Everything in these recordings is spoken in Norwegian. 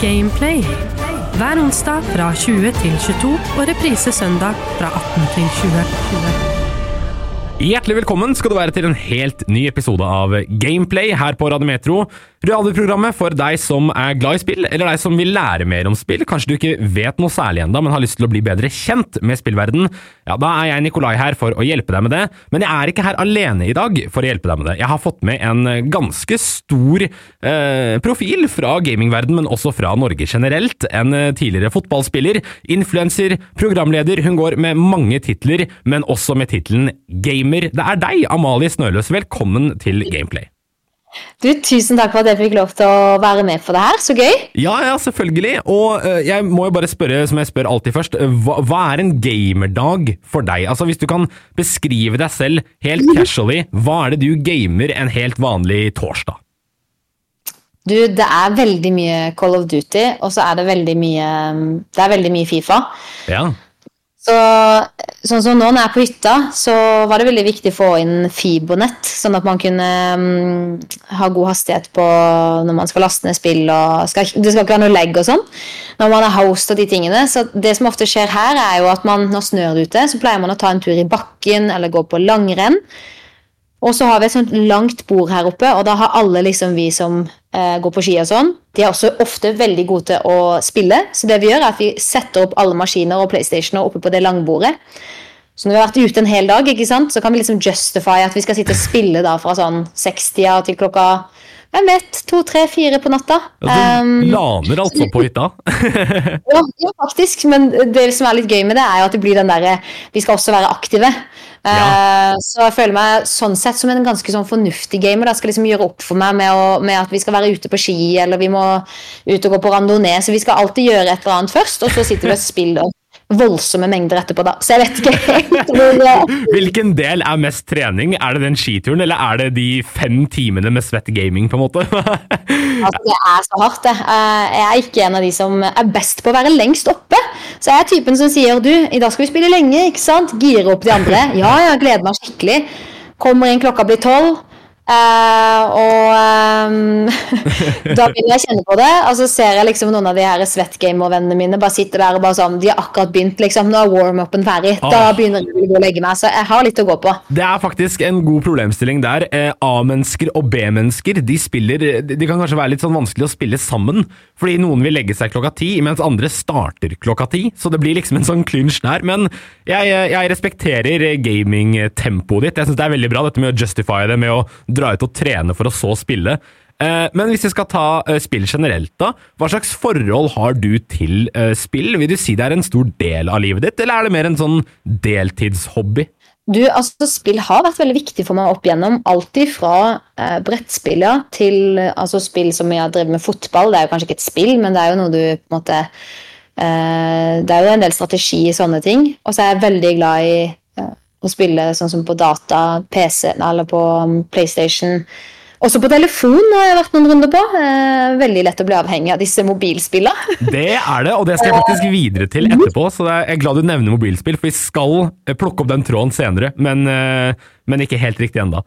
Gameplay. Hver onsdag fra 20 til 22 og reprise søndag fra 18 til 20. Hjertelig velkommen skal du være til en helt ny episode av Gameplay her på Radiometro. Radioprogrammet for deg som er glad i spill, eller deg som vil lære mer om spill. Kanskje du ikke vet noe særlig ennå, men har lyst til å bli bedre kjent med spillverden. Ja, Da er jeg Nikolai her for å hjelpe deg med det, men jeg er ikke her alene i dag for å hjelpe deg med det. Jeg har fått med en ganske stor eh, profil fra gamingverden, men også fra Norge generelt. En eh, tidligere fotballspiller, influenser, programleder. Hun går med mange titler, men også med tittelen Gamer. Det er deg, Amalie Snøløs. Velkommen til Gameplay. Du, Tusen takk for at jeg fikk lov til å være med på det her. Så gøy. Ja, ja, selvfølgelig. Og uh, jeg må jo bare spørre, som jeg spør alltid først, hva, hva, er en gamerdag for deg? Altså, Hvis du kan beskrive deg selv helt casually, hva er det du gamer en helt vanlig torsdag? Du, det er veldig mye Call of Duty, og så er det veldig mye Det er veldig mye Fifa. Ja. Så, sånn som nå når jeg er på hytta, så var det veldig viktig å få inn fibonett. sånn at man kunne um, ha god hastighet på når man skal laste ned spill. skal, Det skal ikke være noe legg og sånn når man er host og de tingene. Så det som ofte skjer her, er jo at man, når snør det ute, så pleier man å ta en tur i bakken eller gå på langrenn. Og så har vi et sånt langt bord her oppe, og da har alle liksom vi som eh, går på ski og sånn, de er også ofte veldig gode til å spille. Så det vi gjør, er at vi setter opp alle maskiner og PlayStationer oppe på det langbordet. Så når vi har vært ute en hel dag, ikke sant, så kan vi liksom justify at vi skal sitte og spille da fra sånn 60 til klokka hvem vet, to, tre, fire på natta. Ja, du um, laner altså på hytta? ja, ja, faktisk. Men det som er litt gøy med det, er jo at det blir den derre Vi skal også være aktive. Ja. Uh, så jeg føler meg sånn sett som en ganske sånn fornuftig gamer. Det skal liksom gjøre opp for meg med, å, med, at vi skal være ute på ski, eller vi må ut og gå på randonee. Så vi skal alltid gjøre et eller annet først, og så sitter vi og spiller voldsomme mengder etterpå, da. Så jeg vet ikke helt. Hvilken del er mest trening? Er det den skituren, eller er det de fem timene med svett gaming, på en måte? altså, det er så hardt, det. Eh, jeg er ikke en av de som er best på å være lengst oppe. Så jeg er typen som sier du, i dag skal vi spille lenge, ikke sant? Gire opp de andre. Ja, jeg gleder meg skikkelig. Kommer inn, klokka blir tolv. Uh, og um, da begynner jeg å kjenne på det, og så ser jeg liksom noen av de her Sweatgamer-vennene mine bare sitter der og bare sånn De har akkurat begynt, liksom. Nå er warm-upen ferdig. Ah. Da begynner jeg å legge meg. Så jeg har litt å gå på. Det er faktisk en god problemstilling der. Eh, A-mennesker og B-mennesker de spiller De kan kanskje være litt sånn vanskelig å spille sammen, fordi noen vil legge seg klokka ti, mens andre starter klokka ti. Så det blir liksom en sånn klynsj der. Men jeg, jeg respekterer gamingtempoet ditt. Jeg syns det er veldig bra, dette med å justify det med å dra ut og trene for å så spille. Eh, men hvis vi skal ta eh, spill generelt, da. Hva slags forhold har du til eh, spill? Vil du si det er en stor del av livet ditt, eller er det mer en sånn deltidshobby? Du, altså Spill har vært veldig viktig for meg opp igjennom. Alltid fra eh, brettspill til altså, spill som jeg har drevet med fotball. Det er jo kanskje ikke et spill, men det er jo noe du på en måte eh, Det er jo en del strategi i sånne ting. Og så er jeg veldig glad i å spille sånn som på data, PC eller på um, PlayStation. Også på telefon har jeg vært noen runder på. Eh, veldig lett å bli avhengig av disse mobilspillene. Det er det, og det skal jeg faktisk videre til etterpå. Så jeg er glad du nevner mobilspill, for vi skal eh, plukke opp den tråden senere. Men, eh, men ikke helt riktig ennå.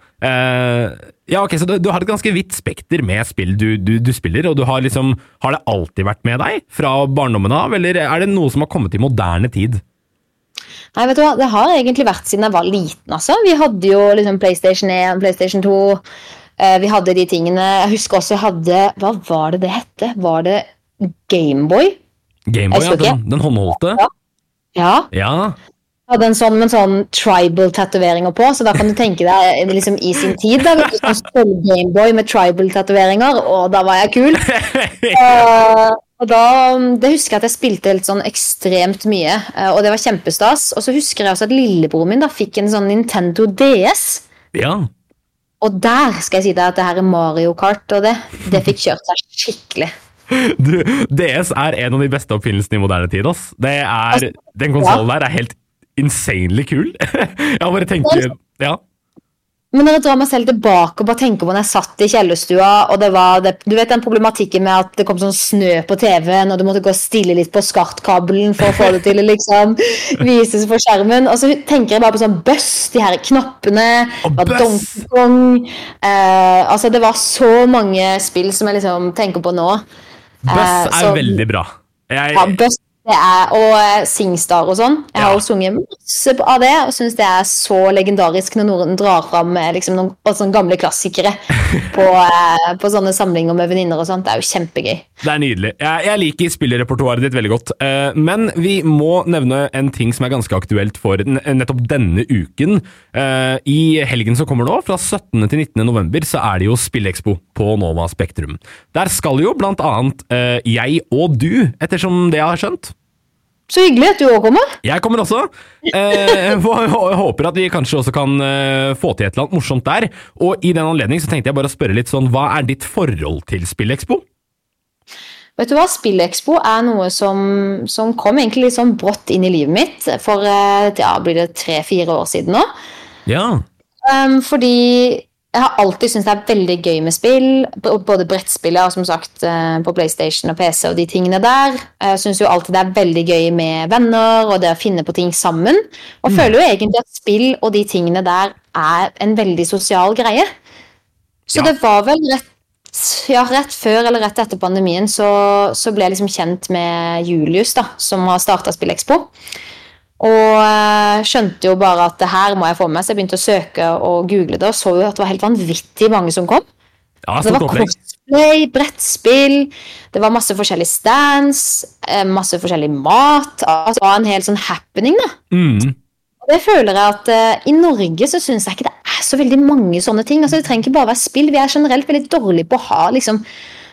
Ja, ok, så du, du, har et ganske vidt spekter med spill du, du, du spiller, og du har liksom Har det alltid vært med deg fra barndommen av, eller er det noe som har kommet i moderne tid? Nei, vet du hva, Det har egentlig vært siden jeg var liten. altså. Vi hadde jo liksom PlayStation 1, PlayStation 2. Eh, vi hadde de tingene. Jeg husker også jeg hadde Hva var det det hette? Var det Gameboy? Gameboy, ja. Den, den håndholdte? Ja. ja. ja. Jeg hadde en sånn med sånn tribal-tatoveringer på, så da kan du tenke deg liksom i sin tid. da, Gameboy med tribal-tatoveringer, og da var jeg kul. uh, Og da, Det husker jeg at jeg spilte helt sånn ekstremt mye, eh, og det var kjempestas. Og så husker jeg også at lillebroren min da fikk en sånn Nintendo DS. Ja. Og der skal jeg si deg at det her er Mario Kart, og det, det fikk kjørt seg skikkelig. Du, DS er en av de beste oppfinnelsene i moderne tid. Ass. Det er, altså, den konsollen der er helt insanely kul. jeg bare tenker ja. Men når jeg drar meg selv tilbake og bare tenker på når jeg satt i kjellerstua, og det var det, du vet den problematikken med at det kom sånn snø på TV-en, og du måtte gå stille litt på skartkabelen for å få det til å liksom vises på skjermen. Og så tenker jeg bare på sånn Buss, de her knappene, og Donkey Kong eh, Altså, det var så mange spill som jeg liksom tenker på nå. Buss Eh, er så- veldig bra. Jeg, Ja, Buss det er, og eh, Singstar og sånn. Jeg har Ja. sunget masse av det og syns det er så legendarisk når noen drar fram eh, liksom, noen sånne gamle klassikere på, eh, på sånne samlinger med venninner og sånt. Det er jo kjempegøy. Det er nydelig. Jeg, jeg liker spillerepertoaret ditt veldig godt. Men vi må nevne en ting som er ganske aktuelt for nettopp denne uken. I helgen som kommer nå, fra 17. til 19. november, så er det jo Spillekspo på Nova Spektrum. Der skal jo blant annet eh, jeg og du, ettersom det jeg har skjønt. Så hyggelig at du òg kommer. Jeg kommer også. Eh, håper at vi kanskje også kan eh, få til et eller annet morsomt der. Og i den anledning så tenkte jeg bare å spørre litt sånn, hva er ditt forhold til Spillekspo? Vet du hva, Spillekspo er noe som, som kom egentlig litt sånn brått inn i livet mitt for eh, ja, blir det tre-fire år siden nå. Ja. Um, fordi jeg har alltid syntes det er veldig gøy med spill. Både brettspillet og som sagt eh, på PlayStation og PC og de tingene der. Jeg syns jo alltid det er veldig gøy med venner og det å finne på ting sammen. Og føler jo egentlig at spill og de tingene der er en veldig sosial greie. Så Ja. det var vel rett, ja, rett før eller rett etter pandemien så, så ble jeg liksom kjent med Julius, da, som har starta Spillekspo. Og eh, skjønte jo bare at det her må jeg få med, så jeg begynte å søke og google det, og så jo at det var helt vanvittig mange som kom. ja Det var cosplay, brettspill, det var masse forskjellig stands, eh, masse forskjellig mat. Altså det var en hel sånn happening, da. Mm. Og det føler jeg at uh, I Norge så syns jeg ikke det er så veldig mange sånne ting. Altså Det trenger ikke bare være spill. Vi er generelt veldig dårlige på å ha liksom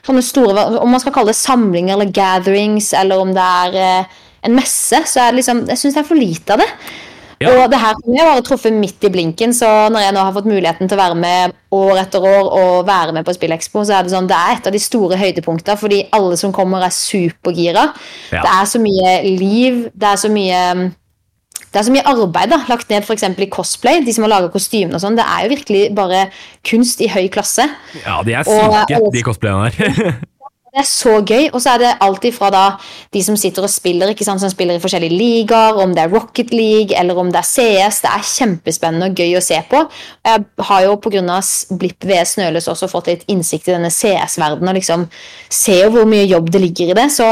sånne store Om man skal kalle det samlinger eller gatherings, eller om det er eh, en messe, så er det liksom Jeg syns det er for lite av det. Ja. Og det her har jeg bare truffet midt i blinken, så når jeg nå har fått muligheten til å være med år etter år og være med på Spillekspo, så er det sånn, det er et av de store høydepunktene, fordi alle som kommer er supergira. Ja. Det er så mye liv, det er så mye det er så mye arbeid da, lagt ned for eksempel i cosplay. De som har laga kostymene og sånn. Det er jo virkelig bare kunst i høy klasse. Ja, de er syke, og- de cosplayene der. Det er så gøy. Og så er det alltid fra da de som sitter og spiller, ikke sant, som spiller i forskjellige ligaer, om det er Rocket League eller om det er CS. Det er kjempespennende og gøy å se på. Jeg har jo pga. Blipp VS Snøløs også fått litt innsikt i denne CS-verdenen og liksom ser hvor mye jobb det ligger i det. Så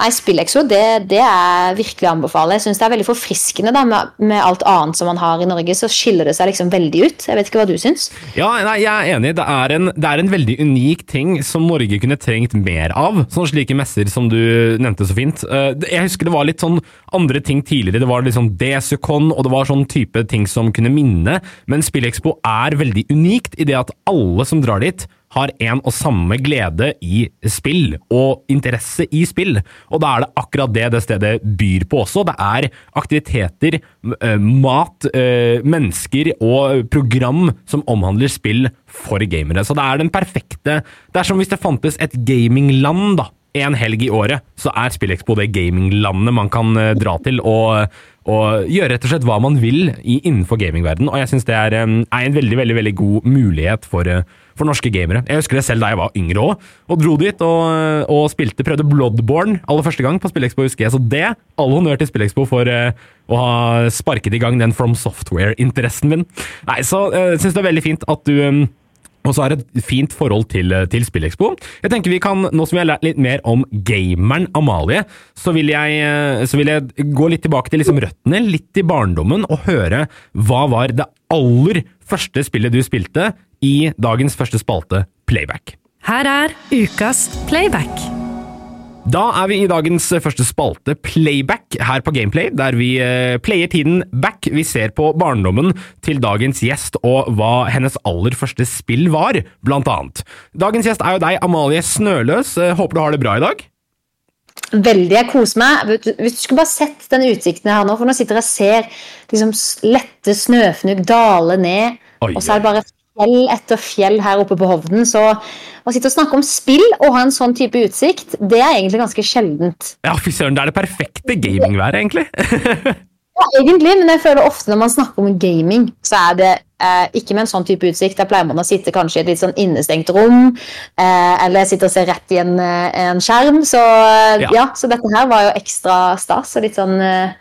nei, Spillexo, det, det er virkelig å anbefale. Jeg syns det er veldig forfriskende da, med, med alt annet som man har i Norge. Så skiller det seg liksom veldig ut. Jeg vet ikke hva du syns? Ja, nei, jeg er enig. Det er, en, det er en veldig unik ting som Norge kunne trengt mer av. Sånne slike messer som du nevnte så fint. Eh, Jeg husker det var litt sånn andre ting tidligere. Det var liksom sånn Desicon, og det var sånn type ting som kunne minne. Men Spillexpo er veldig unikt i det at alle som drar dit, har en og samme glede i spill, og interesse i spill. Og da er det akkurat det det stedet byr på også. Det er aktiviteter, eh, mat, eh, mennesker og program som omhandler spill for gamere. Så det er den perfekte Det er som hvis det fantes et gamingland, da. En helg i året, så er SpillExpo det gaminglandet man kan eh, dra til og, og gjøre rett og slett hva man vil innenfor gamingverdenen. Og jeg syns det er, er en veldig, veldig, veldig god mulighet for for norske gamere. Jeg husker det selv da jeg var yngre òg, og dro dit og, og spilte, prøvde Bloodborne aller første gang på Spillekspo, husker jeg. Så det, all honnør til Spillekspo for eh, å ha sparket i gang den From Software-interessen min. Nei, så jeg uh, syns det er veldig fint at du eh, også har et fint forhold til, eh, til Spillekspo. Jeg tenker vi kan, Nå som vi har lært litt mer om gameren Amalie, så vil jeg, eh, så vil jeg gå litt tilbake til liksom røttene, litt i barndommen, og høre hva var det aller første spillet du spilte i dagens første spalte, Playback. Her er ukas playback. Da er vi i dagens første spalte, Playback, her på Gameplay, der vi eh, player tiden back. Vi ser på barndommen til dagens gjest og hva hennes aller første spill var, blant annet. Dagens gjest er jo deg, Amalie Snøløs. Eh, Håper du har det bra i dag? Veldig. Jeg koser meg. Hvis du skulle bare sett den utsikten jeg har nå, for nå sitter jeg og ser liksom lette snøfnugg dale ned, Oi, og så er det bare fjell etter fjell her oppe på Hovden. Så å sitte og snakke om spill og ha en sånn type utsikt, det er egentlig ganske sjeldent. Ja, fy søren, det er det perfekte gamingværet, egentlig. Ja, egentlig, men jeg føler ofte når man snakker om gaming, så er det eh, ikke med en sånn type utsikt. Da pleier man å sitte kanskje i et litt sånn innestengt rom, eh, eller sitte og se rett i en, eh, en skjerm. Så, eh, Ja. ja. så dette her var jo ekstra stas og litt sånn eh,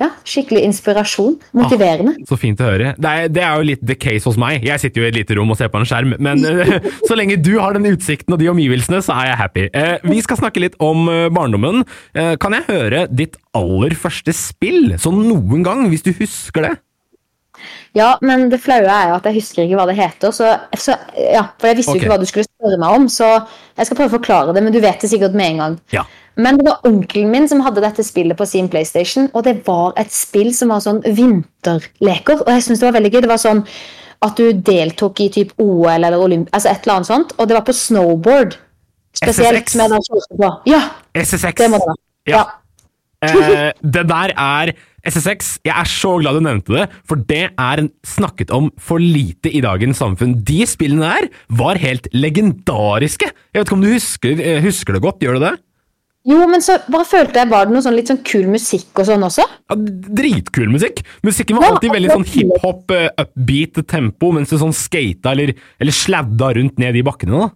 ja, skikkelig inspirasjon. Motiverende. Så fint å høre. Det er, det er jo litt the case hos meg. Jeg sitter jo i et lite rom og ser på en skjerm, men eh, så lenge du har den utsikten og de omgivelsene, så er jeg happy. Eh, vi skal snakke litt om eh, barndommen. Eh, kan jeg høre ditt aller første spill, sånn noen gang, hvis du husker det? Ja, men det flaue er jo at jeg husker ikke hva det heter. Så, så, ja, for jeg visste jo okay. ikke hva du skulle spørre meg om, så jeg skal prøve å forklare det, men du vet det sikkert med en gang. Ja. Men det var onkelen min som hadde dette spillet på sin PlayStation, og det var et spill som var sånn vinterleker, og jeg synes det var veldig gøy. Det var sånn at du deltok i typ OL eller Olymp... Altså et eller annet sånt, og det var på snowboard. Spesielt SSX. med den skjorta på. Ja, SSX. det må det være. Ja. Eh, det der er SSX. Jeg er så glad du nevnte det, for det er snakket om for lite i dagens samfunn. De spillene der var helt legendariske. Jeg vet ikke om du husker, eh, husker det godt? Gjør du det? Jo, men så bare følte jeg var det noe sånn litt sånn kul musikk og sånn også. Ja, dritkul musikk. Musikken var Ja, alltid veldig sånn hiphop, eh, upbeat tempo, mens du sånn skata eller, eller sladda rundt ned i bakkene. da.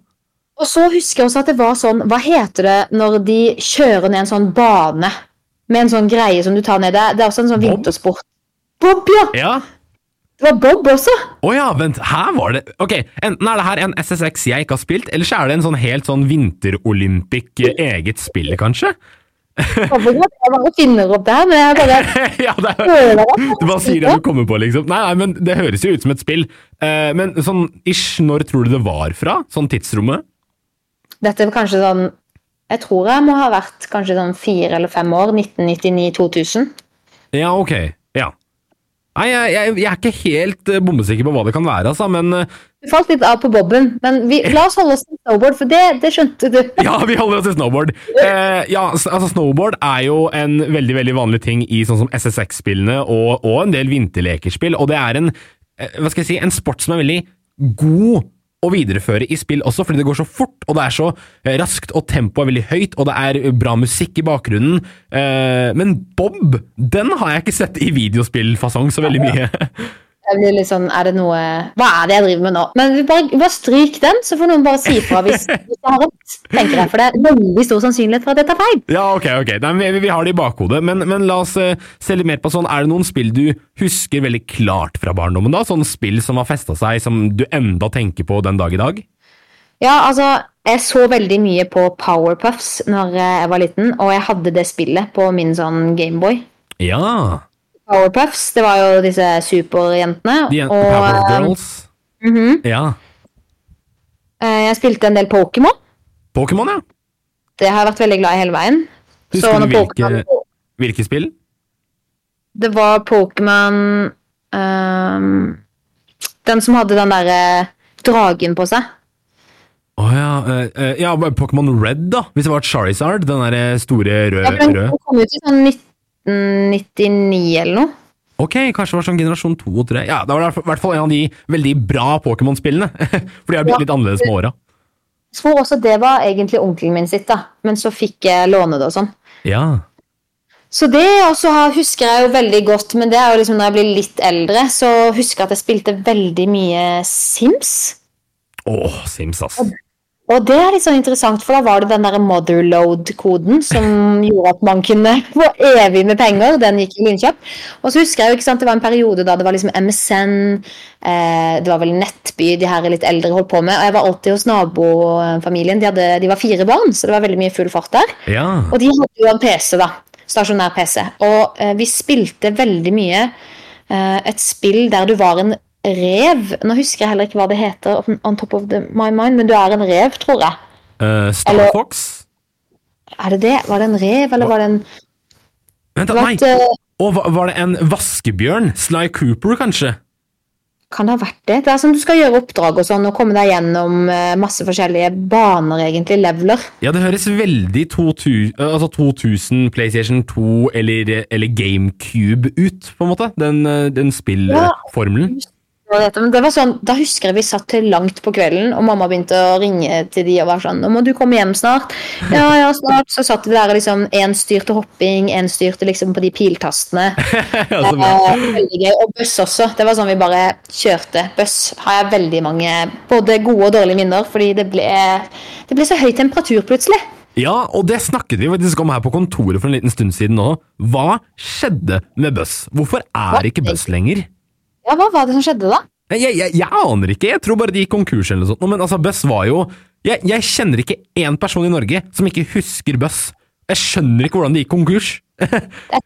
Og så husker jeg også at det var sånn Hva heter det når de kjører ned en sånn bane med en sånn greie som du tar ned? Det er også en sånn Bob? vintersport. Bob, ja! Ja. Det var Bob også. Å ja, vent, her var det Ok, enten er det her en SSX jeg ikke har spilt, eller så er det en sånn helt sånn vinterolympic eh, eget spill, kanskje? Jeg bare finner opp det her, men jeg bare ja, det er, du bare sier det du kommer på, liksom. Nei, nei, men det høres jo ut som et spill. Eh, men sånn ish, når tror du det var fra? Sånn tidsrommet? Dette er kanskje sånn Jeg tror jeg må ha vært kanskje sånn fire eller fem år. 1999-2000. Ja, ok. Ja. Nei, jeg, jeg, jeg er ikke helt eh, bombesikker på hva det kan være, altså, men eh, Du falt litt av på boben, men vi, la oss holde oss til snowboard, for det, det skjønte du. Ja, vi holder oss til snowboard. Eh, ja, altså Snowboard er jo en veldig veldig vanlig ting i sånn som SSX-spillene og, og en del vinterlekerspill, og det er en, eh, hva skal jeg si, en sport som er veldig god å videreføre i spill også, fordi det går så fort, og det er så eh, raskt, og tempoet er veldig høyt, og det er bra musikk i bakgrunnen. Eh, men Bob, den har jeg ikke sett i videospillfasong så veldig mye. Jeg blir litt sånn, er det noe Hva er det jeg driver med nå? Men vi bare, bare stryk den, så får noen bare si fra hvis, hvis jeg har rett. tenker jeg, For det er veldig stor sannsynlighet for at jeg tar feil. Ja, ok, ok. Nei, vi, vi har det i bakhodet. Men, men la oss uh, se litt mer på sånn. Er det noen spill du husker veldig klart fra barndommen? da? Sånne spill som har festa seg, som du enda tenker på den dag i dag? Ja, altså, jeg så veldig mye på Powerpuffs når jeg var liten, og jeg hadde det spillet på min sånn Gameboy. Ja. Powerpuffs, det var jo disse superjentene. De jentene og Power eh, Girls. Ja. eh, jeg spilte en del Pokémon. Pokémon, ja. Det har jeg vært veldig glad i hele veien. Husker du hvilke, hvilke spill? Det var Pokémon um, Den som hadde den derre dragen på seg. Å ja. Uh, ja, Pokémon Red, da. Hvis det var Charizard. Den der store røde. Ja. Den kom ut i sånn 1999 eller noe. Ok, kanskje det var sånn generasjon to og tre. Ja, det var i hvert fall en av de veldig bra Pokémon-spillene. For de har blitt Ja. litt annerledes med åra. Jeg tror også det var egentlig onkelen min sitt, da. men så fikk jeg låne det og sånn. Ja. Så det også husker jeg jo veldig godt, men det er jo liksom når jeg blir litt eldre, så husker jeg at jeg spilte veldig mye Sims. Åh, Sims, ass. Og det er litt sånn interessant, for da var det den der motherload-koden som gjorde at man kunne få evig med penger. Den gikk i innkjøp. Og så husker jeg jo ikke sant, det var en periode da det var liksom MSN, eh, det var vel Nettby de her litt eldre holdt på med. Og jeg var alltid hos nabofamilien. De, hadde, de var fire barn, så det var veldig mye full fart der. Ja. Og de hadde jo en PC, da. Stasjonær PC. Og eh, vi spilte veldig mye eh, et spill der du var en rev. Nå husker jeg heller ikke hva det heter, on- top of the, my mind, men du er en rev, tror jeg. Uh, Star Eller- Fox? Er det det? Var det en rev, eller var det en Vent, da, nei! Og var, det en vaskebjørn? Sly Cooper, kanskje? Kan det ha vært det? Det er som du skal gjøre oppdrag og sånn, og komme deg gjennom eh, masse forskjellige baner, egentlig. Leveler. Ja, det høres veldig 2000, eh, altså 2000 PlayStation 2 eller, eller GameCube ut, på en måte. Den, den spillformelen. Hva det heter, Men det var sånn, Da husker jeg vi satt til langt på kvelden, og mamma begynte å ringe til de og var sånn 'Nå må du komme hjem snart.' Ja, ja, snart. Så satt vi der og liksom én styrte hopping, én styrte liksom på de piltastene. Ja, bra. Eh, veldig gøy. Og buss også. Det var sånn vi bare kjørte. Buss har jeg veldig mange både gode og dårlige minner, fordi det ble, det ble så høy temperatur plutselig. Ja, og det snakket vi faktisk om her på kontoret for en liten stund siden nå. Hva skjedde med Buss? Hvorfor er ikke Buss lenger? Ja, hva var det som skjedde da? Jeg, jeg, jeg aner ikke, jeg tror bare de gikk konkurs eller noe sånt. Men altså, Buss var jo jeg, jeg kjenner ikke én person i Norge som ikke husker Buss. Jeg skjønner ikke hvordan de gikk konkurs. Det er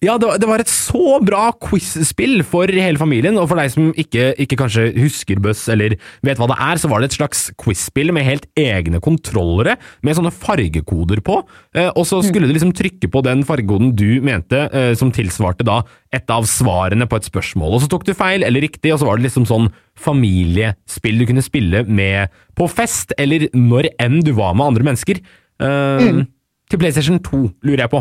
Ja, det var, det var et så bra quiz-spill for hele familien, og for deg som ikke, ikke kanskje husker Buzz eller vet hva det er, så var det et slags quiz-spill med helt egne kontrollere med sånne fargekoder på, eh, og så skulle du liksom trykke på den fargekoden du mente eh, som tilsvarte da et av svarene på et spørsmål, og så tok du feil eller riktig, og så var det liksom sånn familiespill du kunne spille med på fest, eller når enn du var med andre mennesker. Eh, Til PlayStation 2, lurer jeg på.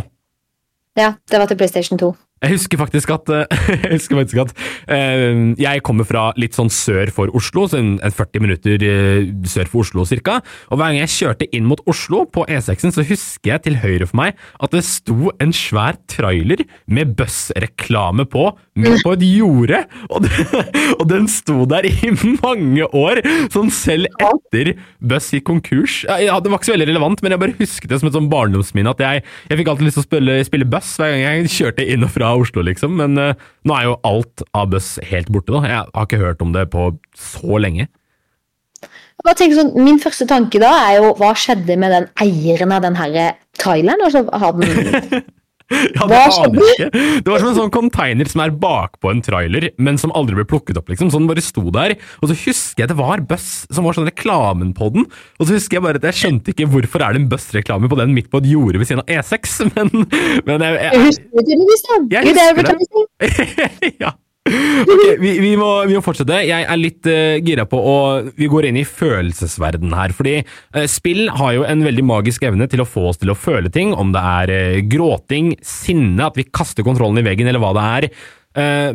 Ja, det var til PlayStation 2. Jeg husker faktisk at, eh, jeg faktisk at eh, jeg kommer fra litt sånn sør for Oslo, så en, en 40 minutter eh, sør for Oslo cirka. Og hver gang jeg kjørte inn mot Oslo på E6-en, så husker jeg til høyre for meg at det sto en svær trailer med Buss-reklame på, midt på et jorde. Og, og den sto der i mange år, sånn selv etter Buss gikk konkurs. Ja, det var ikke så veldig relevant, men jeg bare husket det som et sånn barndomsminne at jeg, jeg fikk alltid lyst til å spille, spille Buss hver gang jeg kjørte inn og fra Oslo, liksom. Men uh, nå er jo alt av Buss helt borte, da. Jeg har ikke hørt om det på så lenge. Jeg bare tenker sånn, Min første tanke da er jo hva skjedde med den eieren av den her traileren? Altså, har den Ja, det aner jeg ikke. Det var som en sånn container som er bakpå en trailer, men som aldri ble plukket opp, liksom. Så den bare sto der. Og så husker jeg det var Buss som var sånn reklamen på den. Og så husker jeg bare at jeg skjønte ikke hvorfor er det en Buss-reklame på den midt på et jorde ved siden av E6, men, men jeg, Jeg jeg, husker det. Jeg husker det. ja. Ok, vi, vi, må, vi må fortsette. Jeg er litt uh, gira på å Vi går inn i følelsesverden her. Fordi uh, spill har jo en veldig magisk evne til å få oss til å føle ting. Om det er uh, gråting, sinne, at vi kaster kontrollen i veggen, eller hva det er.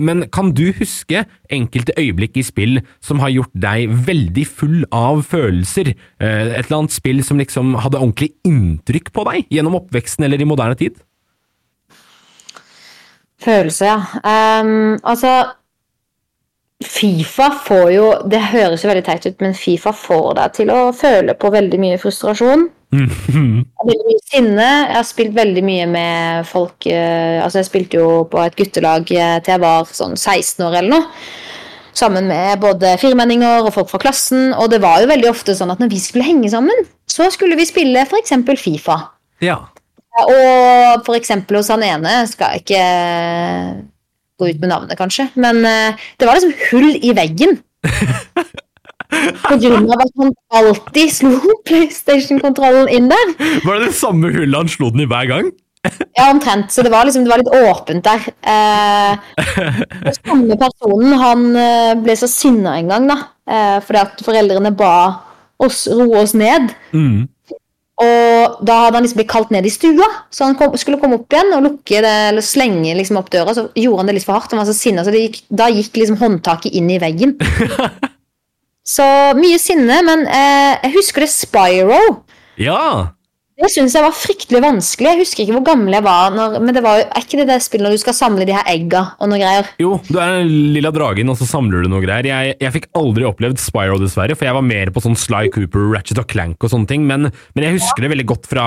Men kan du huske enkelte øyeblikk i spill som har gjort deg veldig full av følelser? Et eller annet spill som liksom hadde ordentlig inntrykk på deg gjennom oppveksten eller i moderne tid? Følelse, ja. Um, altså Fifa får jo Det høres jo veldig teit ut, men Fifa får deg til å føle på veldig mye frustrasjon. Veldig mye sinne. Jeg har spilt veldig mye med folk uh, Altså, jeg spilte jo på et guttelag eh, til jeg var sånn 16 år eller noe. Sammen med både firmenninger og folk fra klassen. Og det var jo veldig ofte sånn at når vi skulle henge sammen, så skulle vi spille f.eks. Fifa. Ja. Og for eksempel hos han ene skal jeg ikke gå ut med navnet, kanskje, men eh, det var liksom hull i veggen. På grunn av at han alltid slo PlayStation-kontrollen inn der. Var det det samme hullet han slo den i hver gang? Ja, omtrent. Så det var liksom, det var litt åpent der. Eh, den samme personen han eh, ble så sinna en gang, da. Eh, fordi at foreldrene ba oss roe oss ned. Mm. Og da hadde han liksom blitt kalt ned i stua, så han kom, skulle komme opp igjen og lukke det, eller slenge liksom opp døra. Så gjorde han det litt for hardt. Han var så sinna, så det gikk, da gikk liksom håndtaket inn i veggen. så mye sinne, men eh, jeg husker det Spyro. Ja. Det syns jeg var fryktelig vanskelig. Jeg husker ikke hvor gammel jeg var. Når, men det var jo, er ikke det det spillet når du skal samle de her egga og noe greier? Jo, du er den lilla dragen, og så samler du noe greier. Jeg, jeg fikk aldri opplevd Spyro, dessverre, for jeg var mer på sånn Sly Cooper, Ratchet og Clank og sånne ting, men, men jeg husker det veldig godt fra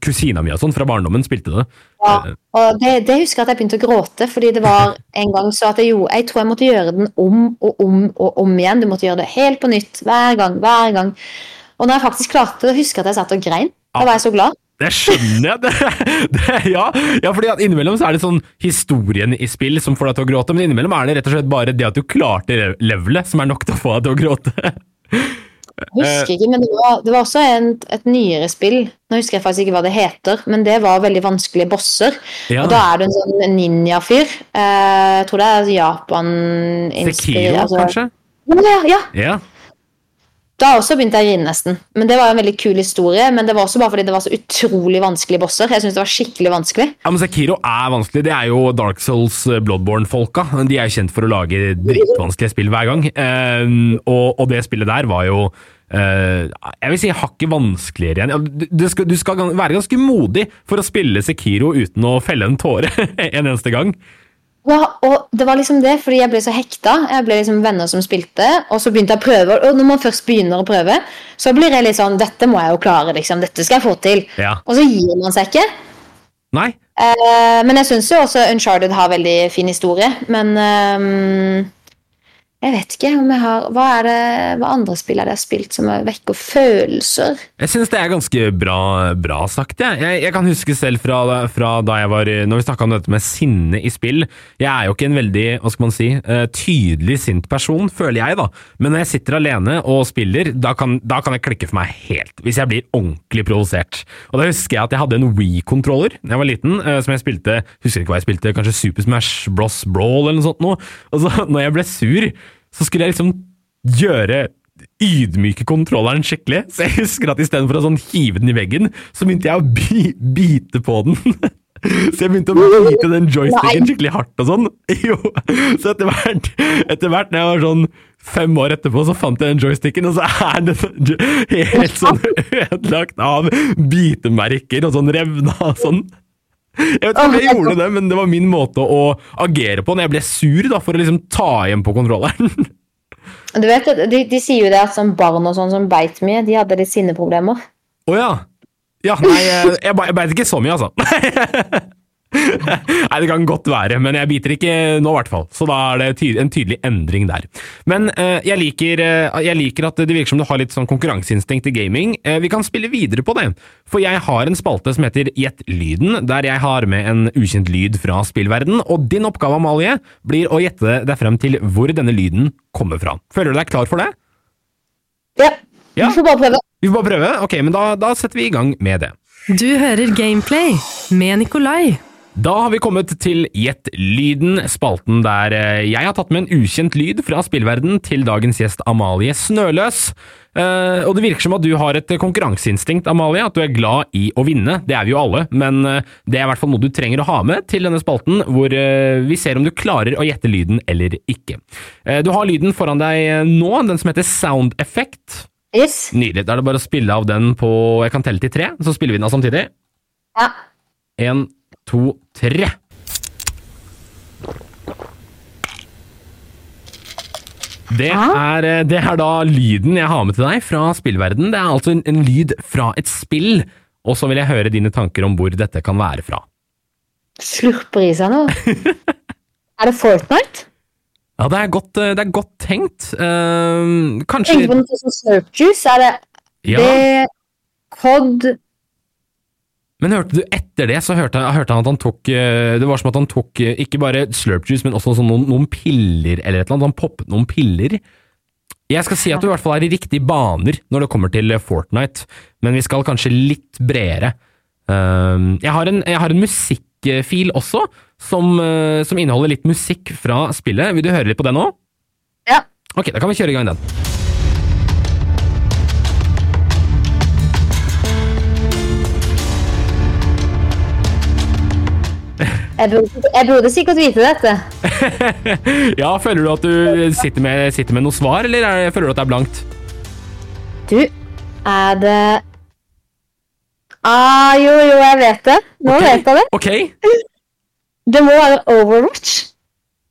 kusina mi og sånn, fra barndommen spilte det. Ja, og det, det husker jeg at jeg begynte å gråte, fordi det var en gang så at jeg gjorde Jeg tror jeg måtte gjøre den om og om og om igjen. Du måtte gjøre det helt på nytt hver gang, hver gang. Og når jeg faktisk klarte det, husker jeg at jeg satt og grein. Da var jeg så glad. Det skjønner jeg! Det, det, ja, ja, fordi at innimellom så er det sånn historien i spill som får deg til å gråte, men innimellom er det rett og slett bare det at du klarte levelet som er nok til å få deg til å gråte. Jeg husker ikke, men det var, det var også en, et nyere spill. Nå husker jeg faktisk ikke hva det heter, men det var veldig vanskelige bosser. Ja. Og da er du en sånn ninja-fyr. Eh, jeg tror det er Japan Sekiro, kanskje? Ja, ja. Ja. Da også begynte jeg å grine nesten. Men Det var en veldig kul historie, men det var også bare fordi det var så utrolig vanskelige bosser. Jeg synes det var skikkelig vanskelig. Ja, men Sekiro er vanskelig. Det er jo Dark Souls eh, Bloodborne-folka. De er jo kjent for å lage dritvanskelige spill hver gang. Ehm, og, det spillet der var jo eh, jeg vil si hakket vanskeligere igjen. Du, skal, du skal være ganske modig for å spille Sekiro uten å felle en tåre en eneste gang. Ja, og det var liksom det, fordi jeg ble så hekta. Jeg ble liksom venner som spilte, og så begynte jeg å prøve. Og når man først begynner å prøve, så blir jeg litt sånn Dette må jeg jo klare, liksom. Dette skal jeg få til. Ja. Og så gir man seg ikke. Nei? Eh, men jeg syns jo også Uncharted har veldig fin historie. Men ehm, jeg vet ikke om jeg har Hva er det, hva andre spill er det jeg har spilt som vekker følelser? Jeg synes det er ganske bra, bra sagt, jeg. jeg. Jeg kan huske selv fra, fra da jeg var Når vi snakka om dette med sinne i spill. Jeg er jo ikke en veldig, hva skal man si, eh, tydelig sint person, føler jeg, da. Men når jeg sitter alene og spiller, da kan, da kan jeg klikke for meg helt. Hvis jeg blir ordentlig provosert. Og da husker jeg at jeg hadde en Wii-kontroller da jeg var liten, eh, som jeg spilte Husker ikke hva jeg spilte, kanskje Super Smash Bros. Brawl eller noe sånt noe. Og så når jeg ble sur, så skulle jeg liksom gjøre ydmyke kontrolleren skikkelig. Så jeg husker at istedenfor å sånn hive den i veggen, så begynte jeg å bi bite på den. Så jeg begynte å bite den joysticken skikkelig hardt og sånn. Jo. Så etter hvert, etter hvert når jeg var sånn fem år etterpå, så fant jeg den joysticken, og så er den helt sånn ødelagt av bitemerker og sånn revna og sånn. Jeg vet ikke om jeg gjorde det, men det var min måte å agere på når jeg ble sur, da, for å liksom ta igjen på kontrolleren. Du vet, de, de sier jo det at sånn barn og sånn som beit mye, de hadde litt sinneproblemer. Å ja. Ja, nei, jeg, jeg, jeg beit ikke så mye, altså. Nei, det kan godt være, men jeg biter ikke nå, i hvert fall. Så da er det ty en tydelig endring der. Men eh, jeg, liker, eh, jeg, liker, at det virker som du har litt sånn konkurranseinstinkt i gaming. Eh, vi kan spille videre på det, for jeg har en spalte som heter Gjett lyden, der jeg har med en ukjent lyd fra spillverden, og din oppgave, Amalie, blir å gjette deg frem til hvor denne lyden kommer fra. Føler du deg klar for det? Ja. Ja. Vi får bare prøve. Vi får bare prøve? Ok, men da, da setter vi i gang med det. Du hører Gameplay med Nikolai. Da har vi kommet til Gjett lyden, spalten der eh, jeg har tatt med en ukjent lyd fra spillverden til dagens gjest Amalie Snøløs. Uh, og det virker som at du har et konkurranseinstinkt, Amalie, at du er glad i å vinne. Det er vi jo alle, men eh, det er i hvert fall noe du trenger å ha med til denne spalten, hvor uh, vi ser om du klarer å gjette lyden eller ikke. Uh, du har lyden foran deg nå, den som heter Sound Effect. Yes. Nydelig. Da er det bare å spille av den på Jeg kan telle til tre, så spiller vi den av samtidig. Ja. En, to, tre. Det er, eh, det er da lyden jeg har med til deg fra spillverden. Det er altså en, en lyd fra et spill, og så vil jeg høre dine tanker om hvor dette kan være fra. Slurper i seg noe. er det Fortnite? Ja, det er godt, eh, det er godt tenkt. Uh, kanskje Tenk på noe som Slurp Juice. Er det Ja, det Cod men hørte du etter det, så hørte, jeg- hørte han at han tok eh, Det var som at han tok eh, ikke bare slurp juice, men også sånn noen, noen piller eller et eller annet. Han poppet noen piller. Jeg skal si at du i hvert fall er i riktige baner når det kommer til eh, Fortnite, men vi skal kanskje litt bredere. Um, jeg, har en, jeg har en musikkfil også, som, som inneholder litt musikk fra spillet. Vil du høre litt på det nå? Ja. Ok, da kan vi kjøre i gang den. Jeg burde, jeg burde sikkert vite dette. ja, føler du at du sitter med, sitter med noe svar, eller er, føler du at det er blankt? Du, er det Ah, jo, jo, jeg vet det. Nå okay. vet jeg det. Ok. Det må være Overwatch.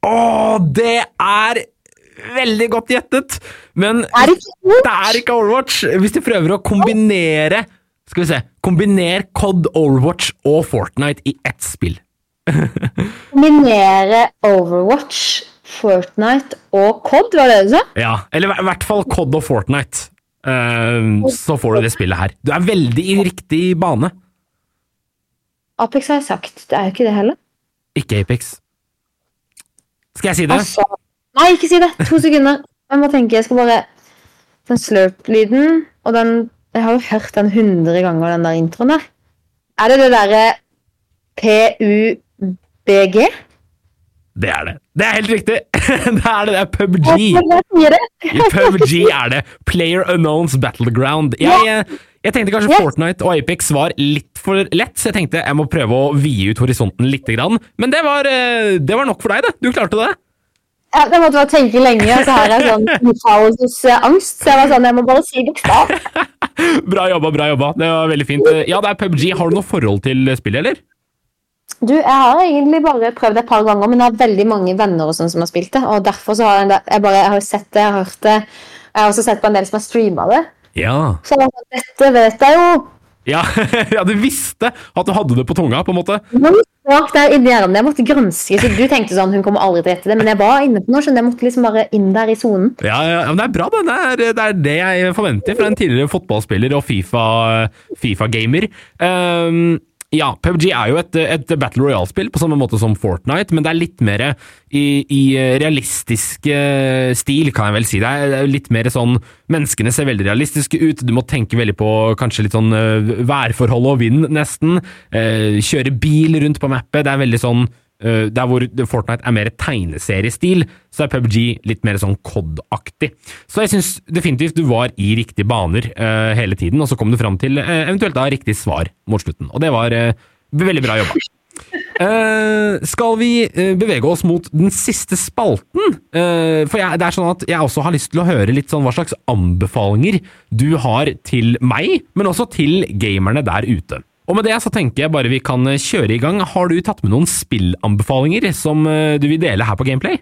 Å, det er veldig godt gjettet! Men Er det det er ikke Overwatch. Hvis du prøver å kombinere Skal vi se Kombiner COD, Overwatch og Fortnite i ett spill. Kombinere Overwatch, Fortnite og COD, var det du sa? Ja, Eller i hvert fall COD og Fortnite. Eh, så får du det spillet her. Du er veldig i riktig bane. Apex har jeg sagt. Det er jo ikke det heller. Ikke Apex. Skal jeg si det? Altså, nei, ikke si det! To sekunder. Jeg må tenke, jeg skal bare Den slurp-lyden og den Jeg har jo hørt den hundre ganger, den der introen der. Er det det derre PUBG? Det er det. Det er helt riktig! det er det. Det er PubG. I PubG er det Player Unknowns Battleground. Jeg, jeg tenkte kanskje. Fortnite og Apex var litt for lett, så jeg tenkte jeg må prøve å vide ut horisonten litt. Grann. Men det var, eh, det var nok for deg, det. Du klarte det. Ja, jeg måtte bare tenke lenge, og så har jeg sånn utfallelsesangst. Så jeg var sånn, jeg må bare si bokstav. Bra jobba, bra jobba. Det var veldig fint. Ja, det er PubG. Har du noe forhold til spillet, eller? Du, jeg har egentlig bare prøvd det et par ganger, men jeg har veldig mange venner og sånn som har spilt det. Og derfor så har jeg, jeg, bare, jeg har sett det, jeg har hørt det. Jeg har også sett på en del som har streama det. Ja. Så dette vet jeg jo. Ja, ja, du visste at du hadde det på tunga, på en måte. Men bak der inni hjernen, Jeg måtte granske, så du tenkte sånn, hun kommer aldri til å gjette det. Men jeg var inne på noe, så jeg måtte liksom bare inn der i sonen. Ja, ja, men det er bra, det. Er, det er det jeg forventer fra en tidligere fotballspiller og FIFA- Fifa-gamer. Ja, PubG er jo et, et Battle Royale-spill på samme måte som Fortnite, men det er litt mer i, i realistisk eh, stil, kan jeg vel si. Det er litt mer sånn Menneskene ser veldig realistiske ut. Du må tenke veldig på kanskje litt sånn eh, værforhold og vind, nesten. Eh, kjøre bil rundt på mappet. Det er veldig sånn der hvor Fortnite er mer tegneseriestil, så er PubG litt mer sånn COD-aktig. Så jeg syns definitivt du var i riktige baner uh, hele tiden, og så kom du fram til uh, eventuelt da riktig svar mot slutten. Og det var veldig bra jobba. skal vi bevege oss mot den siste spalten? for jeg, det er sånn at jeg også har lyst til å høre litt sånn hva slags anbefalinger du har til meg, men også til gamerne der ute. Og med det så tenker jeg bare vi kan eh, kjøre i gang. Har du tatt med noen spillanbefalinger som eh, du vil dele her på Gameplay?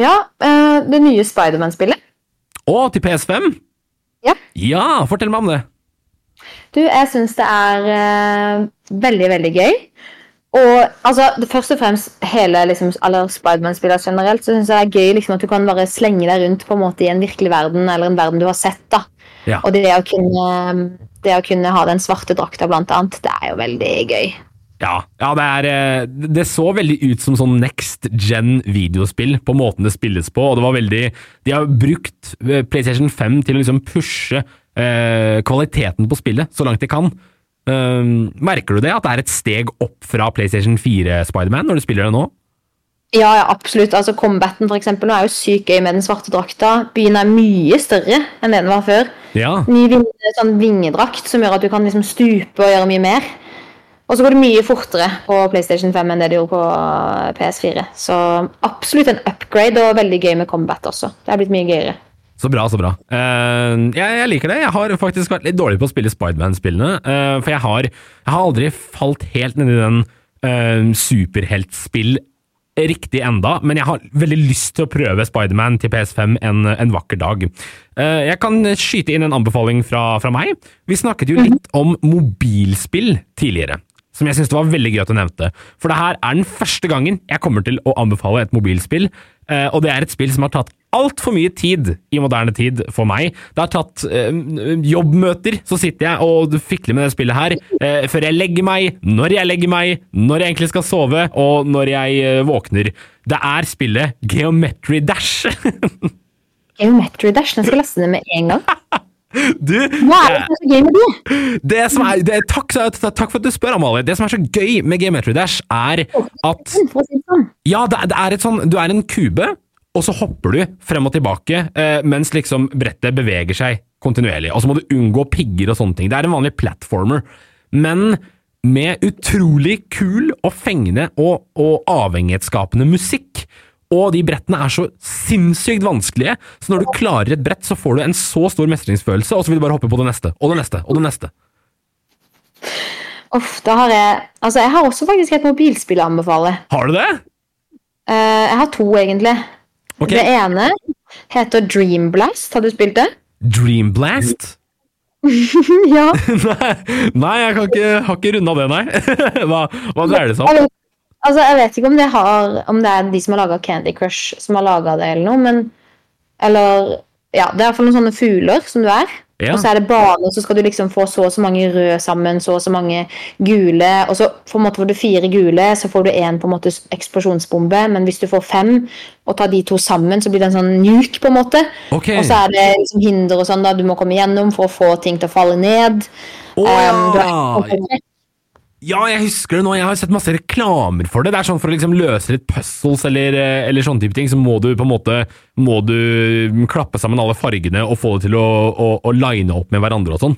Ja, eh, det nye Spiderman-spillet. Å, til PS5? Ja. Ja, fortell meg om det. Du, jeg syns det er veldig, veldig gøy. Og altså, det først og fremst hele liksom, alle Spiderman-spillere generelt, så syns jeg det er gøy liksom, at du kan bare slenge deg rundt på en måte i en virkelig verden, eller en verden du har sett. da. Ja. Og det å, kunne, det å kunne ha den svarte drakta, blant annet, det er jo veldig gøy. Ja, ja det, er, eh, det så veldig ut som sånn next gen videospill på måten det spilles på, og det var veldig De har brukt eh, PlayStation 5 til å liksom pushe eh, kvaliteten på spillet så langt de kan. Um, merker du det, at det er et steg opp fra PlayStation 4 Spiderman når du spiller det nå? Ja, ja, absolutt. Altså, Combaten for eksempel, nå er jo sykt gøy med den svarte drakta. Byen er mye større enn det den var før. Ja. Ny vinge, sånn vingedrakt som gjør at du kan liksom stupe og gjøre mye mer. Og så går det mye fortere på PlayStation 5 enn det det gjorde på PS4. Så absolutt en upgrade, og veldig gøy med combat også. Det er blitt mye gøyere. Så bra, så bra. Uh, jeg, jeg liker det. Jeg har faktisk vært litt dårlig på å spille Spiderman-spillene. Uh, for jeg har, jeg har aldri falt helt ned i den uh, superheltspill riktig enda, men jeg har veldig lyst til å prøve Spiderman til PS5 en, en vakker dag. Eh, jeg kan skyte inn en anbefaling fra, fra meg. Vi snakket jo litt om mobilspill tidligere. Som jeg syns det var veldig gøy at du nevnte. For det her er den første gangen jeg kommer til å anbefale et mobilspill. eh, og det er et spill som har tatt altfor mye tid i moderne tid for meg. Det har tatt eh, jobbmøter, så sitter jeg og fikler med det spillet her eh, før jeg legger meg, når jeg legger meg, når jeg egentlig skal sove, og når jeg eh, våkner. Det er spillet Geometry Dash. Geometry Dash, den skal laste ned med en gang. du, Hva er det som er så gøy med det? det er, det, takk, takk for at du spør, Amalie. Det som er så gøy med Geometry Dash, er at sånn. Ja, er- det er et sånn Du er en kube, og så hopper du frem og tilbake eh, mens liksom brettet beveger seg kontinuerlig. Og så må du unngå pigger og sånne ting. Det er en vanlig platformer. Men med utrolig kul og fengende og, og avhengighetsskapende musikk. Og de brettene er så sinnssykt vanskelige, så når du klarer et brett, så får du en så stor mestringsfølelse, og så vil du bare hoppe på det neste, og det neste, og det neste. Uff, da har jeg Altså, jeg har også faktisk et mobilspill å anbefale. Har du det? Uh, jeg har to, egentlig. Ok. Det ene heter Dream Blast. Har du spilt det? Dream Blast? ja. nei, nei, jeg kan ikke, har ikke runda det, nei. hva, hva dreier det seg om? Altså, jeg vet ikke om det, har, om det er de som har laga Candy Crush, som har laga det, eller noe, men Eller Ja, det er iallfall noen sånne fugler som du er. Ja. Og så er det bane, så skal du liksom få så og så mange røde sammen, så og så mange gule. Og så på en måte får du fire gule, så får du én på en måte eksplosjonsbombe. Men hvis du får fem og tar de to sammen, så blir det en sånn nuke, på en måte. Okay. Og så er det liksom hinder og sånn da du må komme gjennom for å få ting til å falle ned. Um, du ja. er, Ja, jeg husker det nå. Jeg har sett masse reklamer for det. Det er sånn For å liksom løse litt puzzles eller, eh, eller sånne type ting, så må du på en måte Må du klappe sammen alle fargene og få det til å, å, å line opp med hverandre og sånn.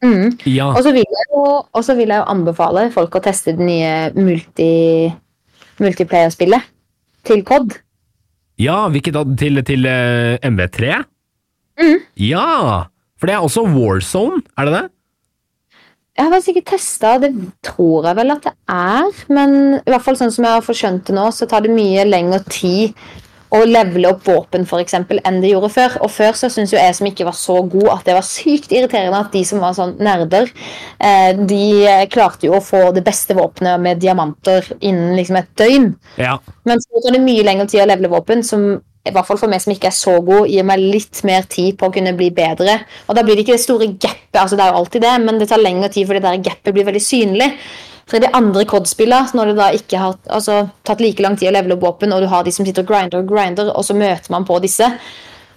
Mm. Ja. Og så vil, vil jeg jo anbefale folk å teste det nye multi, multiplayer-spillet til COD. ja, hvilket da? Til, til eh, MV3? Mm. Ja! For det er også Warzone, er det det? Jeg har faktisk ikke testa, det tror jeg vel at det er. Men i hvert fall sånn som jeg har forskjønt det nå, så tar det mye lengre tid å levele opp våpen for eksempel, enn det gjorde før. Og før så syns jo jeg som ikke var så god, at det var sykt irriterende at de som var sånn nerder, eh, de klarte jo å få det beste våpenet med diamanter innen liksom et døgn. Ja. Men så tar det mye lengre tid å levele våpen, som i hvert fall for meg som ikke er så god, gir meg litt mer tid på å kunne bli bedre. Og da blir det ikke det store gapet, altså det er jo alltid det, men det tar lengre tid fordi det der gapet blir veldig synlig. For i de andre COD-spillene, når det da ikke har altså, tatt like lang tid å levele opp våpen, og du har de som sitter og grinder og grinder, og så møter man på disse,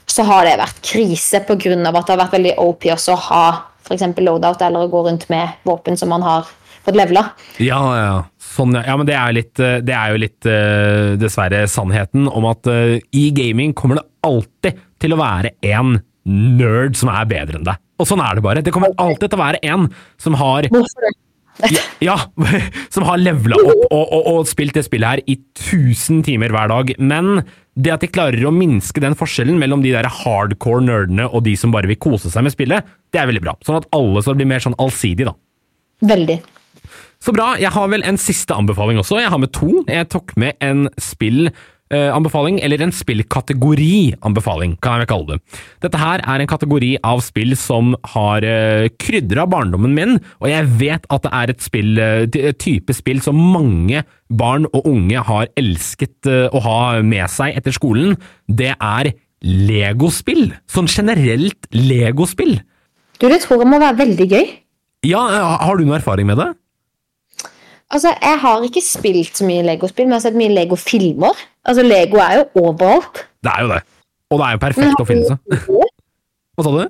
så har det vært krise pga. at det har vært veldig OP også å ha f.eks. loadout eller å gå rundt med våpen som man har fått levela. Ja, ja. Sånn, ja. men det er, litt, eh, det er jo litt uh, dessverre sannheten om at uh, i gaming kommer det alltid til å være en nerd som er bedre enn deg. Og sånn er det bare. Det kommer alltid til å være en som har ja, ja, som har levela opp og, og, og, spilt det spillet her i 1000 timer hver dag. Men det at de klarer å minske den forskjellen mellom de der hardcore nerdene og de som bare vil kose seg med spillet, det er veldig bra. Sånn at alle så blir mer sånn allsidig, da. Veldig. Så bra. Jeg har vel en siste anbefaling også. Jeg har med to. Jeg tok med en spillanbefaling, eller en spillkategori-anbefaling, kan jeg kalle det. Dette her er en kategori av spill som har uh, krydra barndommen min, og jeg vet at det er et spill, uh, type spill som mange barn og unge har elsket uh, å ha med seg etter skolen. Det er legospill. Sånn generelt legospill. Du, det tror jeg må være veldig gøy. Ja, har du noe erfaring med det? Altså, Jeg har ikke spilt så mye Lego-spill, men jeg har sett mye Lego-filmer. Altså, Lego er jo overalt. Det er jo det. Og det er jo perfekt oppfinnelse. Hva sa du?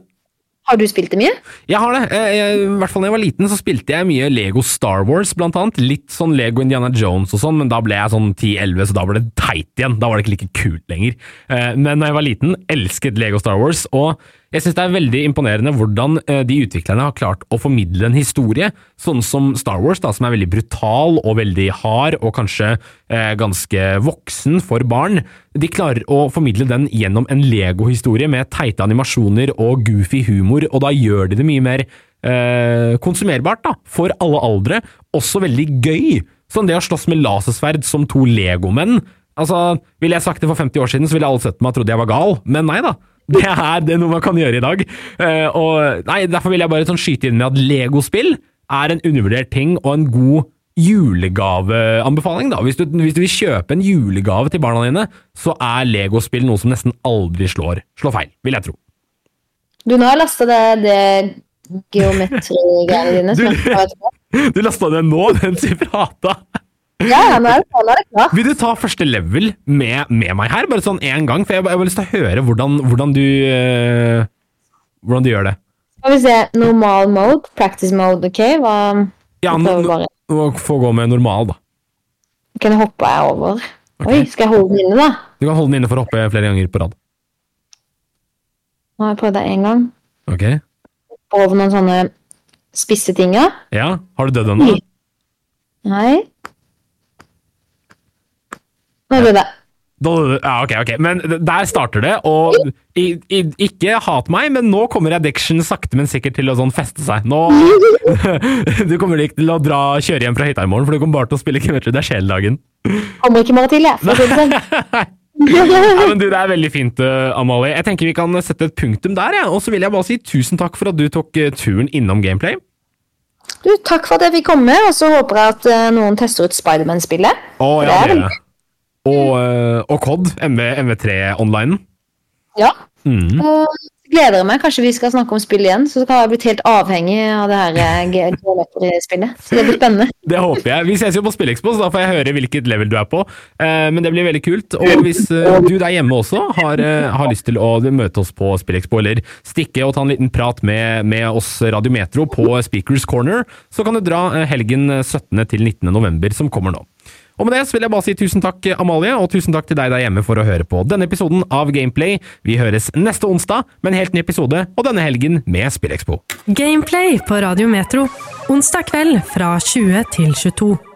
Har du spilt det mye? Jeg har det. Jeg, I hvert fall da jeg var liten, så spilte jeg mye Lego Star Wars, blant annet. Litt sånn Lego Indiana Jones og sånn, men da ble jeg sånn 10-11, så da ble det teit igjen. Da var det ikke like kult lenger. Eh, men da jeg var liten, elsket Lego Star Wars. og jeg syns det er veldig imponerende hvordan eh, de utviklerne har klart å formidle en historie, sånn som Star Wars, da, som er veldig brutal og veldig hard, og kanskje eh, ganske voksen for barn. De klarer å formidle den gjennom en Lego-historie med teite animasjoner og goofy humor, og da gjør de det mye mer eh, konsumerbart da, for alle aldre. Også veldig gøy. Sånn det å slåss med lasersverd som to legomenn. Altså, Ville jeg sagt det for 50 år siden, så ville alle sett meg og trodd jeg var gal, men nei da. Det er, det er noe man kan gjøre i dag. Uh, og nei, Derfor vil jeg bare sånn skyte inn med at legospill er en undervurdert ting og en god julegaveanbefaling. da. Hvis du, hvis du, vil kjøpe en julegave til barna dine, så er legospill noe som nesten aldri slår, slår feil, vil jeg tro. Du, nå har jeg lasta det, det geometri-greiene dine. Du, du lasta det nå, mens vi prata? Ja, nå er, det, nå Vil du ta første level med, med meg her, bare sånn én gang? For jeg, jeg har lyst til å høre hvordan, hvordan, du øh, Hvordan du gjør det. Skal vi se. Normal mode, practice mode, OK? Hva Ja, nå, nå få gå med normal, da. Ok, nå hopper jeg over. Okay. Oi, skal jeg holde den inne, da? Du kan holde den inne for å hoppe flere ganger på rad. Nå har jeg prøvd det én gang. Ok. Over noen sånne spisse ting, ja. Ja. Har du dødd ennå? Nei. Nå er det. Ja, ok, ok. Men der starter det, og i, i, ikke hat meg, men nå kommer addiction sakte, men sikkert til å sånn feste seg. Nå Du kommer ikke til å dra, kjøre hjem fra hytta i morgen, for du kommer bare til å spille Kimetri. Det er sjeldagen. Kommer ikke bare til, jeg. For å si det sånn. ja, men du, Det er veldig fint, uh, Amalie. Jeg tenker Vi kan sette et punktum der. Ja. Og så vil jeg bare si tusen takk for at du tok uh, turen innom Gameplay. Du, Takk for at jeg fikk komme, og så håper jeg at uh, noen tester ut Spiderman-spillet. Oh, ja, det er og, eh, og COD, MV, MV3 online. Ja. Mm. Og gleder meg. Kanskje vi skal snakke om spill igjen. Så har jeg blitt helt avhengig av det her eh, spillet Så det blir spennende. Det håper jeg. Vi ses jo på Spillexpo, så da får jeg høre hvilket level du er på. Eh, men det blir veldig kult. Og hvis du der hjemme også har, har lyst til å møte oss på Spillexpo, eller stikke og ta en liten prat med, med oss Radiometro på Speakers Corner, så kan du dra helgen 17. til 19. november, som kommer nå. Og med det så vil jeg bare si tusen takk, Amalie, og tusen takk til deg der hjemme for å høre på denne episoden av Gameplay. Vi høres neste onsdag med en helt ny episode, og denne helgen med Spillekspo. Gameplay på Radio Metro. Onsdag kveld fra 20 til 22.